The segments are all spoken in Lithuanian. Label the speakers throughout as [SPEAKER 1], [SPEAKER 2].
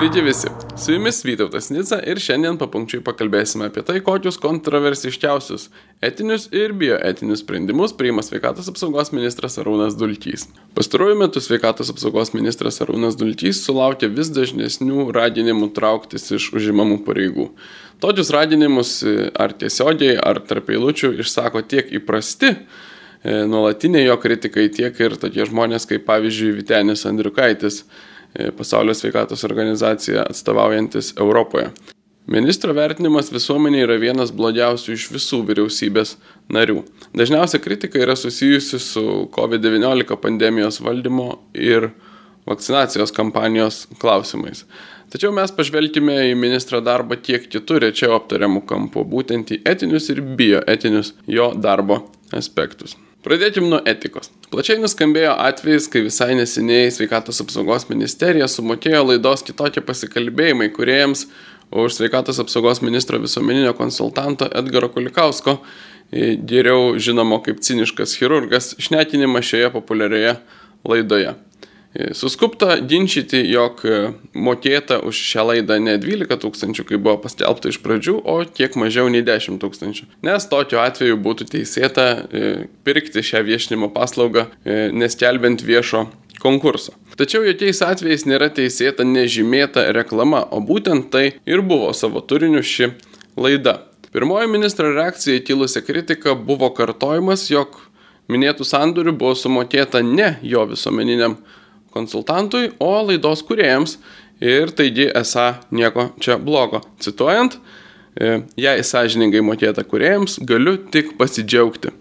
[SPEAKER 1] Sveiki visi, su jumis Vytautas Nica ir šiandien papunkčiai pakalbėsime apie tai, kokius kontroversiškiausius etinius ir bioetinius sprendimus priima sveikatos apsaugos ministras Arūnas Dulkys. Pastaruoju metu sveikatos apsaugos ministras Arūnas Dulkys sulaukia vis dažnesnių raginimų trauktis iš užimamų pareigų. Tokius raginimus ar tiesiogiai, ar tarp eilučių išsako tiek įprasti, e, nuolatiniai jo kritikai, tiek ir tokie žmonės kaip pavyzdžiui Vitenis Andriukaitis E, pasaulio sveikatos organizacija atstovaujantis Europoje. Ministro vertinimas visuomenė yra vienas blogiausių iš visų vyriausybės narių. Dažniausia kritika yra susijusi su COVID-19 pandemijos valdymo ir vakcinacijos kampanijos klausimais. Tačiau mes pažvelkime į ministro darbą tiek kitų rečiau aptariamų kampų, būtent į etinius ir bioetinius jo darbo aspektus. Pradėkim nuo etikos. Plačiai nuskambėjo atvejais, kai visai neseniai sveikatos apsaugos ministerija sumokėjo laidos kitokie pasikalbėjimai kuriejams už sveikatos apsaugos ministro visuomeninio konsultanto Edgaro Kulikausko, e, geriau žinomo kaip ciniškas chirurgas, šnekinimas šioje populiarioje laidoje. E, suskupta ginčyti, jog e, mokėta už šią laidą ne 12 tūkstančių, kaip buvo paskelbta iš pradžių, o kiek mažiau nei 10 tūkstančių. Nes tokiu atveju būtų teisėta e, pirkti šią viešinimo paslaugą, neskelbiant viešo konkurso. Tačiau jokiais atvejais nėra teisėta nežymėta reklama, o būtent tai ir buvo savo turiniu ši laida. Pirmoji ministro reakcija į kilusią kritiką buvo kartojimas, jog minėtų sandorių buvo sumokėta ne jo visuomeniniam konsultantui, o laidos kuriejams ir taigi esą nieko čia blogo. Cituojant, e, jei sąžiningai mokėta kuriejams, galiu tik pasidžiaugti.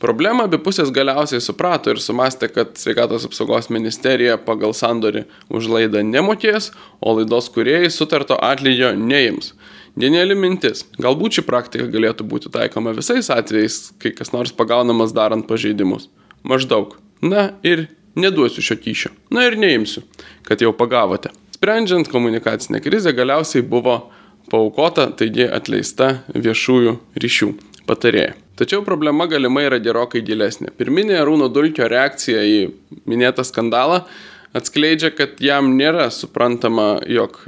[SPEAKER 1] Problemą abi pusės galiausiai suprato ir sumastė, kad sveikatos apsaugos ministerija pagal sandorį už laidą nemokės, o laidos kuriejai sutarto atlygio neims. Geniali mintis. Galbūt ši praktika galėtų būti taikoma visais atvejais, kai kas nors pagaunamas darant pažeidimus. Maždaug. Na ir neduosiu šio kyšio. Na ir neimsiu, kad jau pagavote. Sprendžiant komunikacinę krizę galiausiai buvo paukota, taigi atleista viešųjų ryšių patarėja. Tačiau problema galimai yra gerokai gilesnė. Pirminė Rūno Dulkio reakcija į minėtą skandalą atskleidžia, kad jam nėra suprantama, jog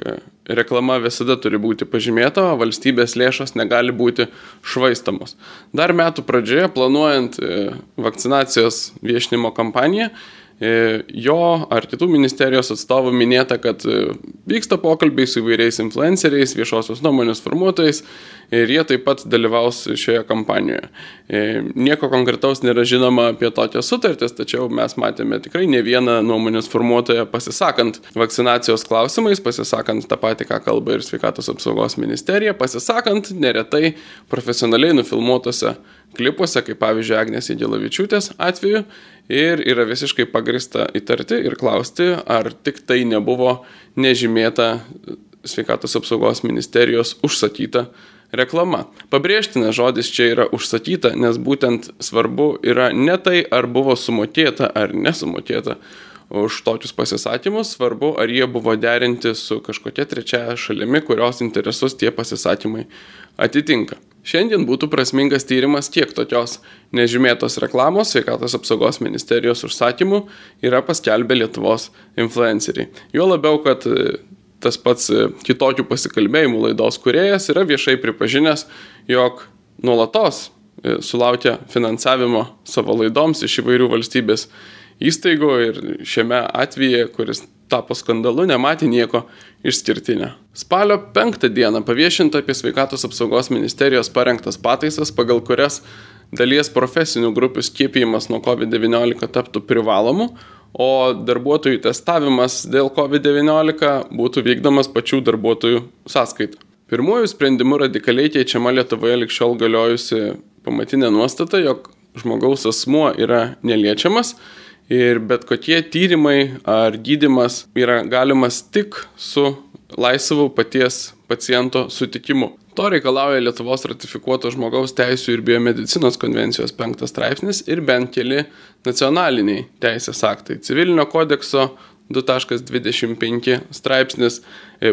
[SPEAKER 1] reklama visada turi būti pažymėta, o valstybės lėšos negali būti švaistamos. Dar metų pradžioje, planuojant e, vakcinacijos viešinimo kampaniją, jo ar kitų ministerijos atstovų minėta, kad e, vyksta pokalbiai su įvairiais influenceriais, viešosios nuomonės formuotojais ir jie taip pat dalyvaus šioje kampanijoje. E, nieko konkretaus nėra žinoma apie tokias sutartis, tačiau mes matėme tikrai ne vieną nuomonės formuotoją pasisakant vakcinacijos klausimais, pasisakant tą patį, ką kalba ir sveikatos apsaugos ministerija, pasisakant neretai profesionaliai nufilmuotose klipuose, kaip pavyzdžiui Agnės Įdėlavičiūtės atveju, ir yra visiškai pagrista įtarti ir klausti, ar tik tai nebuvo nežymėta sveikatos apsaugos ministerijos užsakyta reklama. Pabrėžtina žodis čia yra užsakyta, nes būtent svarbu yra ne tai, ar buvo sumokėta ar nesumokėta už tokius pasisakymus, svarbu, ar jie buvo derinti su kažkokia trečia šalimi, kurios interesus tie pasisakymai atitinka. Šiandien būtų prasmingas tyrimas, kiek tokios nežymėtos reklamos sveikatos apsaugos ministerijos užsakymų yra paskelbę Lietuvos influenceriai. Jo labiau, kad e, tas pats e, kitokių pasikalbėjimų laidos kuriejas yra viešai pripažinęs, jog nuolatos e, sulaukia finansavimo savo laidoms iš įvairių valstybės įstaigų ir šiame atveju, kuris tapo skandalu, nematė nieko išskirtinio. Spalio 5 dieną paviešinta apie sveikatos apsaugos ministerijos parengtas pataisas, pagal kurias dalies profesinių grupių skiepijimas nuo COVID-19 taptų privalomu, o darbuotojų testavimas dėl COVID-19 būtų vykdomas pačių darbuotojų sąskaita. Pirmuoju sprendimu radikaliai keičiama Lietuvoje likščiol galiojusi pamatinė nuostata, jog žmogaus asmuo yra neliečiamas Ir bet kokie tyrimai ar gydimas yra galimas tik su laisvu paties paciento sutikimu. To reikalauja Lietuvos ratifikuoto žmogaus teisų ir biomedicinos konvencijos penktas straipsnis ir bent keli nacionaliniai teisės aktai - civilinio kodekso 2.25 straipsnis,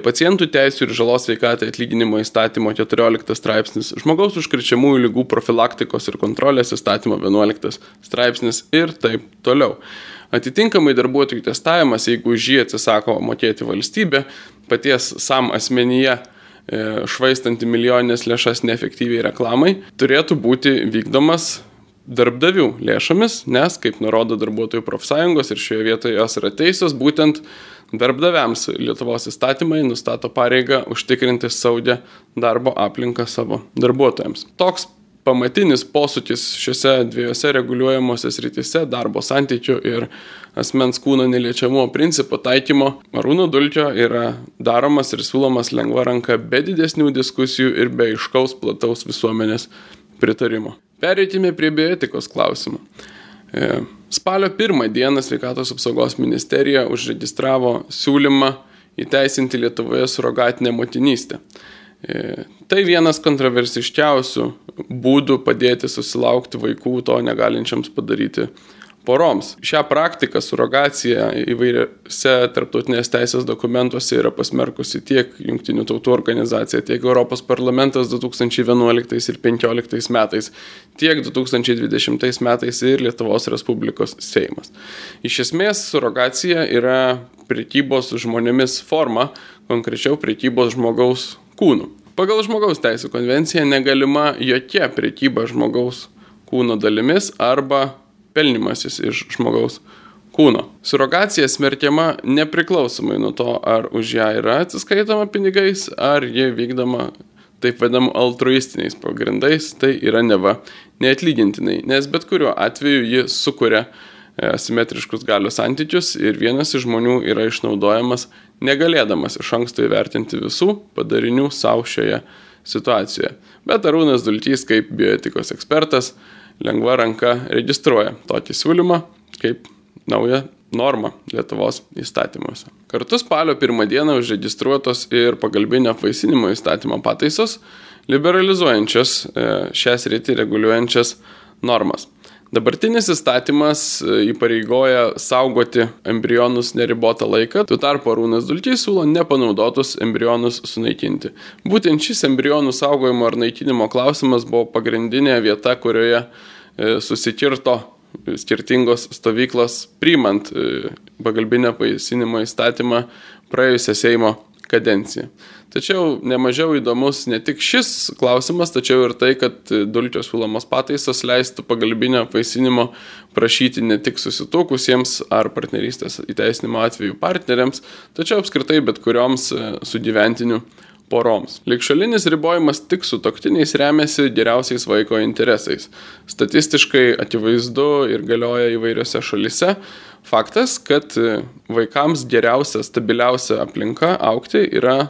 [SPEAKER 1] pacientų teisų ir žalos veikatai atlyginimo įstatymo 14 straipsnis, žmogaus užkrečiamųjų lygų profilaktikos ir kontrolės įstatymo 11 straipsnis ir taip toliau. Atitinkamai darbuotojų testavimas, jeigu už jį atsisako mokėti valstybė, paties sam asmenyje e, švaistanti milijoninės lėšas neefektyviai reklamai, turėtų būti vykdomas darbdavių lėšomis, nes, kaip nurodo darbuotojų profsąjungos ir šioje vietoje jos yra teisės, būtent darbdaviams Lietuvos įstatymai nustato pareigą užtikrinti saudę darbo aplinką savo darbuotojams. Toks pamatinis posūkis šiuose dviejose reguliuojamosiose srityse - darbo santykių ir asmens kūno neliečiamumo principo taikymo Arūno Dulkio yra daromas ir siūlomas lengva ranka be didesnių diskusijų ir be iškaus plataus visuomenės pritarimo. Pereitime prie bioetikos klausimų. Spalio pirmą dieną sveikatos apsaugos ministerija užregistravo siūlymą įteisinti Lietuvoje surogatinę motinystę. E, tai vienas kontroversiškiausių būdų padėti susilaukti vaikų to negalinčiams padaryti poroms. Šią praktiką surogaciją įvairiose tarptautinės teisės dokumentuose yra pasmerkusi tiek Junktinių tautų organizacija, tiek Europos parlamentas 2011 ir 2015 metais, tiek 2020 metais ir Lietuvos Respublikos Seimas. Iš esmės, surogacija yra prekybos žmonėmis forma, konkrečiau prekybos žmogaus kūnų. Pagal žmogaus teisų konvenciją negalima jokia prekyba žmogaus kūno dalimis arba pelnimasis iš žmogaus kūno. Surogacija smerkiama nepriklausomai nuo to, ar už ją yra atsiskaitama pinigais, ar jie vykdoma taip vadinamų altruistiniais pagrindais, tai yra neva neatlygintinai, nes bet kuriuo atveju ji sukuria e, asimetriškus galios santykius ir vienas iš žmonių yra išnaudojamas negalėdamas iš anksto įvertinti visų padarinių savo šioje situacijoje. Bet Arūnas Dultys kaip bioetikos ekspertas lengva ranka registruoja tokį siūlymą kaip naują normą Lietuvos įstatymuose. Kartu spalio pirmą dieną užregistruotos ir pagalbinio apvaisinimo įstatymo pataisos, liberalizuojančios e, šią sritį reguliuojančias normas. Dabartinis įstatymas e, įpareigoja saugoti embrionus neribotą laiką, tuo tarpu Arūnas Dulčiai siūlo nepanaudotus embrionus sunaikinti. Būtent šis embrionų saugojimo ar naikinimo klausimas buvo pagrindinė vieta, kurioje e, susikirto skirtingos stovyklos priimant e, pagalbinę paisinimo įstatymą praėjusią Seimo kadenciją. Tačiau nemažiau įdomus ne tik šis klausimas, tačiau ir tai, kad dulkio siūlomos pataisos leistų pagalbinio vaisinimo prašyti ne tik susituokusiems ar partnerystės įteisinimo atveju partneriams, tačiau apskritai bet kurioms e, sugyventinių poroms. Likšalinis ribojimas tik su toktiniais remiasi geriausiais vaiko interesais. Statistiškai akivaizdu ir galioja įvairiose šalise. Faktas, kad e, vaikams geriausia, stabiliausia aplinka aukti yra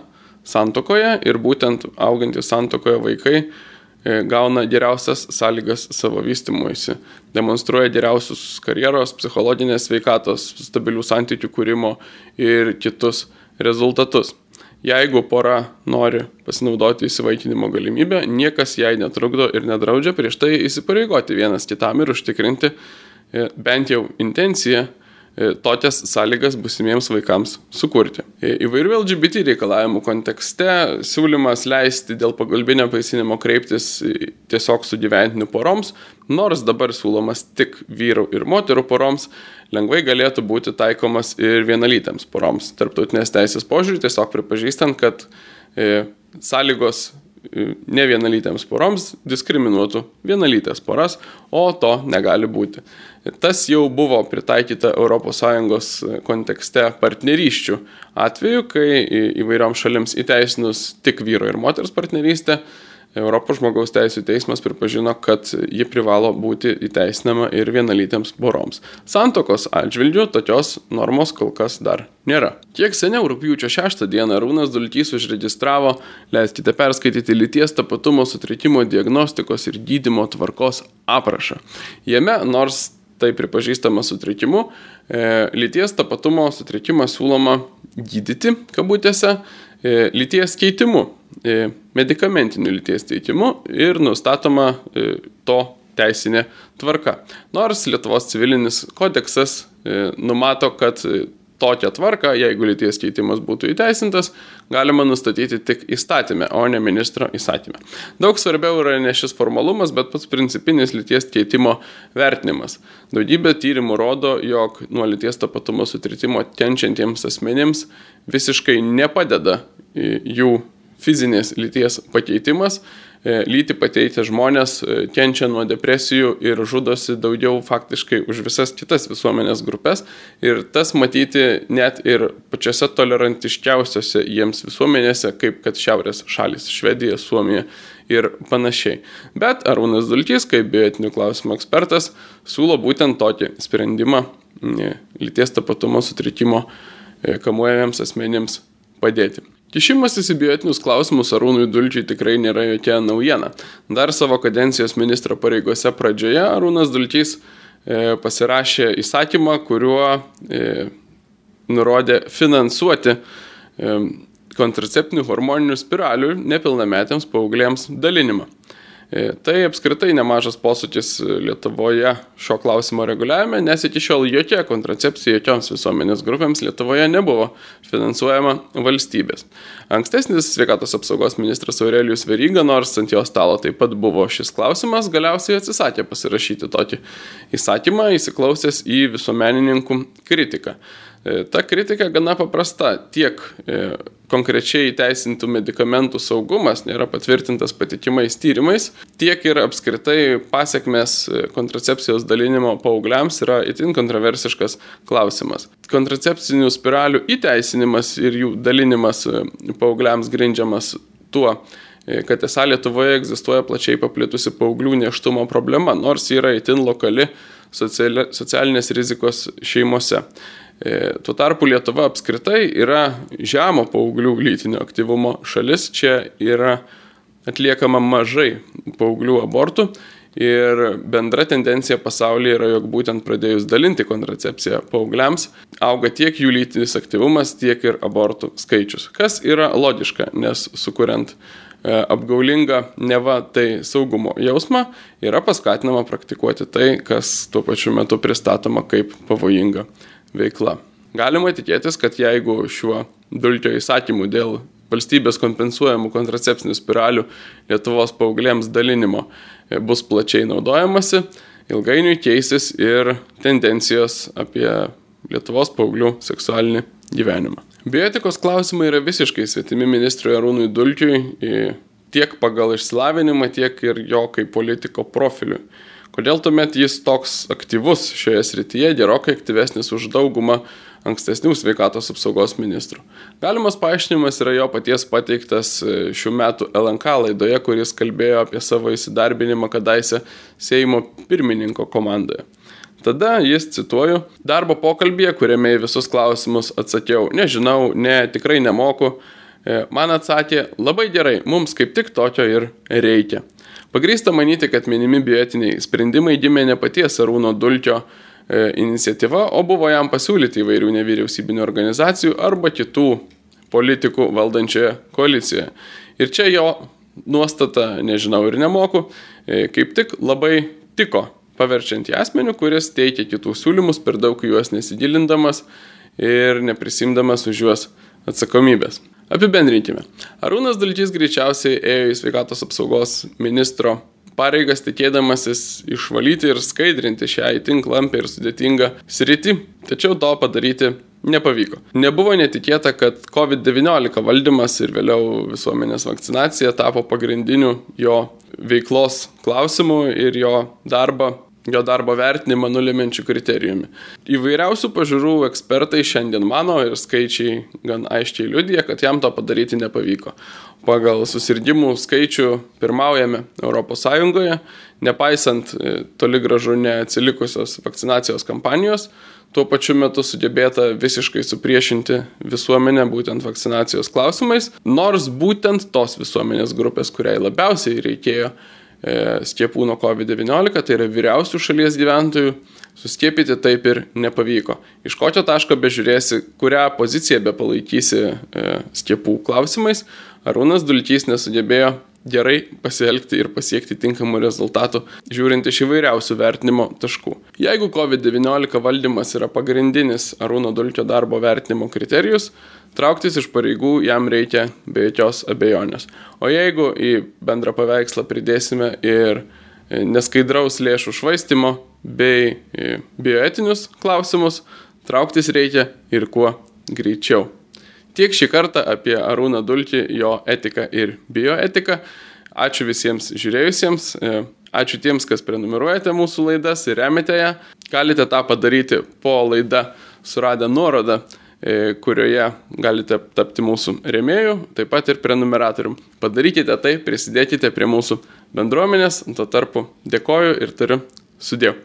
[SPEAKER 1] santokoje ir būtent augantys santokoje vaikai e, gauna geriausias sąlygas savo vystimuisi, demonstruoja geriausius karjeros, psichologinės veikatos, stabilių santykių kūrimo ir kitus rezultatus. Jeigu pora nori pasinaudoti įsivaikinimo galimybę, niekas jai netrukdo ir nedraudžia prieš tai įsipareigoti vienas kitam ir užtikrinti bent jau intenciją E, tokias sąlygas busimiems vaikams sukurti. E, įvairių LGBT reikalavimų kontekste siūlymas leisti dėl pagalbinio paisinimo kreiptis tiesiog su gyventiniu poroms, nors dabar siūlomas tik vyrų ir moterų poroms, lengvai galėtų būti taikomas ir vienalytėms poroms. Tarptautinės teisės požiūrį tiesiog pripažįstant, kad e, sąlygos ne vienalytėms poroms diskriminuotų vienalytės poras, o to negali būti. Tas jau buvo pritaikyta ES kontekste partnerysčių atveju, kai įvairioms šalims įteisinus tik vyro ir moters partnerystę, Europos žmogaus teisų teismas pripažino, kad ji privalo būti įteisinama ir vienalytėms poroms. Santokos atžvilgių tokios normos kol kas dar nėra. Kiek seniau, rūpjūčio 6 dieną, Rūnas Dultys užregistravo, leiskite perskaityti lyties tapatumo sutrikimo diagnostikos ir gydimo tvarkos aprašą. Jame, nors tai pripažįstama sutrikimu, e, lyties tapatumo sutrikimą siūloma gydyti, kabutėse, e, lyties keitimu E, medicamentiniu lyties teikimu ir nustatoma e, to teisinė tvarka. Nors Lietuvos civilinis kodeksas e, numato, kad tokią tvarką, jeigu lyties keitimas būtų įteisintas, galima nustatyti tik įstatymę, o ne ministro įstatymę. Daug svarbiau yra ne šis formalumas, bet pats principinis lyties keitimo vertinimas. Daugybė tyrimų rodo, jog nuo lyties tapatumo sutritimo kenčiantiems asmenims visiškai nepadeda jų fizinės lyties pakeitimas E, lyti pateitę žmonės e, kenčia nuo depresijų ir žudosi daugiau faktiškai už visas kitas visuomenės grupės. Ir tas matyti net ir pačiose tolerantiškiausiose jiems visuomenėse, kaip kad šiaurės šalis - Švedija, Suomija ir panašiai. Bet Arūnas Dulkys, kaip bioetinių klausimų ekspertas, siūlo būtent tokį sprendimą lyties tapatumo sutrikimo e, kamuojamiems asmenims padėti. Kišimasis į biotinius klausimus Arūnui Dulčiui tikrai nėra jokia naujiena. Dar savo kadencijos ministro pareigose pradžioje Arūnas Dulčys e, pasirašė įsakymą, kuriuo e, nurodė finansuoti e, kontraceptinių hormoninių spiralių nepilnametėms paauglėms dalinimą. E, tai apskritai nemažas posūkis Lietuvoje šio klausimo reguliavime, nes iki šiol jokia kontracepcija jokioms visuomenės grupėms Lietuvoje nebuvo finansuojama valstybės. Ankstesnis sveikatos apsaugos ministras Aurelijus Veryga, nors ant jo stalo taip pat buvo šis klausimas, galiausiai atsisakė pasirašyti tokį įsakymą, įsiklausęs į visuomenininkų kritiką. E, ta kritika gana paprasta. Tiek e, konkrečiai įteisintų medikamentų saugumas nėra patvirtintas patikimais tyrimais, tiek ir apskritai pasiekmes e, kontracepcijos dalinimo paaugliams yra itin kontroversiškas klausimas. Kontracepcinių spiralių įteisinimas ir jų dalinimas paaugliams grindžiamas tuo, kad esą Lietuvoje egzistuoja plačiai paplitusi paauglių neštumo problema, nors yra itin lokali socialinės rizikos šeimose. E, tuo tarpu Lietuva apskritai yra žemo paauglių lytinio aktyvumo šalis, čia yra atliekama mažai paauglių abortų ir bendra tendencija pasaulyje yra, jog būtent pradėjus dalinti kontracepciją paaugliams, auga tiek jų lytinis aktyvumas, tiek ir abortų skaičius. Kas yra logiška, nes sukuriant e, apgaulingą neva tai saugumo jausmą, yra paskatinama praktikuoti tai, kas tuo pačiu metu pristatoma kaip pavojinga veikla. Galima tikėtis, kad jeigu šiuo dulkio įsakymu dėl valstybės kompensuojamų kontracepcinių spiralių Lietuvos paauglėms dalinimo e, bus plačiai naudojamasi, ilgainiui keisis ir tendencijos apie Lietuvos paauglių seksualinį gyvenimą. Bioetikos klausimai yra visiškai svetimi ministrui Arūnui Dulkiui tiek pagal išsilavinimą, tiek ir jo kaip politiko profiliui. Kodėl tuomet jis toks aktyvus šioje srityje, gerokai aktyvesnis už daugumą ankstesnių sveikatos apsaugos ministrų? Galimas paaiškinimas yra jo paties pateiktas e, šių metų LNK laidoje, kuris kalbėjo apie savo įsidarbinimą kadaise Seimo pirmininko komandoje. Tada jis, cituoju, darbo pokalbėje, kuriame į visus klausimus atsakiau, nežinau, ne, tikrai nemoku, e, man atsakė, labai gerai, mums kaip tik tokio ir reikia. Pagrįsta manyti, kad minimi bioetiniai sprendimai gimė ne paties Arūno Dulkio e, iniciatyva, o buvo jam pasiūlyti įvairių nevyriausybinių organizacijų arba kitų politikų valdančioje koalicijoje. Ir čia jo nuostata, nežinau ir nemoku, e, kaip tik labai tiko paverčiant į asmenių, kuris teikia kitų siūlymus, per daug juos nesigilindamas ir neprisimdamas už juos atsakomybės. Apibendrinkime. Arūnas Dalčys greičiausiai ėjo į sveikatos apsaugos ministro pareigas tikėdamasis išvalyti ir skaidrinti šią įtinklampę ir sudėtingą sritį, tačiau to padaryti nepavyko. Nebuvo netikėta, kad COVID-19 valdymas ir vėliau visuomenės vakcinacija tapo pagrindiniu jo veiklos klausimu ir jo darbą jo darbo vertinimą nulemenčių kriterijumi. Įvairiausių pažiūrų ekspertai šiandien mano ir skaičiai gan aiškiai liudija, kad jam to padaryti nepavyko. Pagal susirgymų skaičių pirmaujame ES, nepaisant e, toli gražu neatsilikusios vakcinacijos kampanijos, tuo pačiu metu sugebėta visiškai supriešinti visuomenę būtent vakcinacijos klausimais, nors būtent tos visuomenės grupės, kuriai labiausiai reikėjo skiepų nuo COVID-19, tai yra vyriausių šalies gyventojų, suskiepyti taip ir nepavyko. Iš kokio taško bežiūrėsi, kurią poziciją be palaikysi e, skiepų klausimais, Arūnas Dulkys nesugebėjo gerai pasielgti ir pasiekti tinkamų rezultatų, žiūrint iš įvairiausių vertinimo taškų. Jeigu COVID-19 valdymas yra pagrindinis Arūno Dulkio darbo vertinimo kriterijus, trauktis iš pareigų jam reikia be jokios abejonės. O jeigu į bendrą paveikslą pridėsime ir e, neskaidraus lėšų švaistimo bei e, bioetinius klausimus, trauktis reikia ir kuo greičiau. Tiek šį kartą apie Arūną Dulkį, jo etiką ir bioetiką. Ačiū visiems žiūrėjusiems, e, ačiū tiems, kas prenumeruojate mūsų laidas ir remete ją. Galite tą padaryti po laida suradę nuorodą, e, kurioje galite tapti mūsų remėjų, taip pat ir prenumeratorium. Padarykite tai, prisidėkite prie mūsų bendruomenės, tuo tarpu dėkoju ir turiu sudėjau.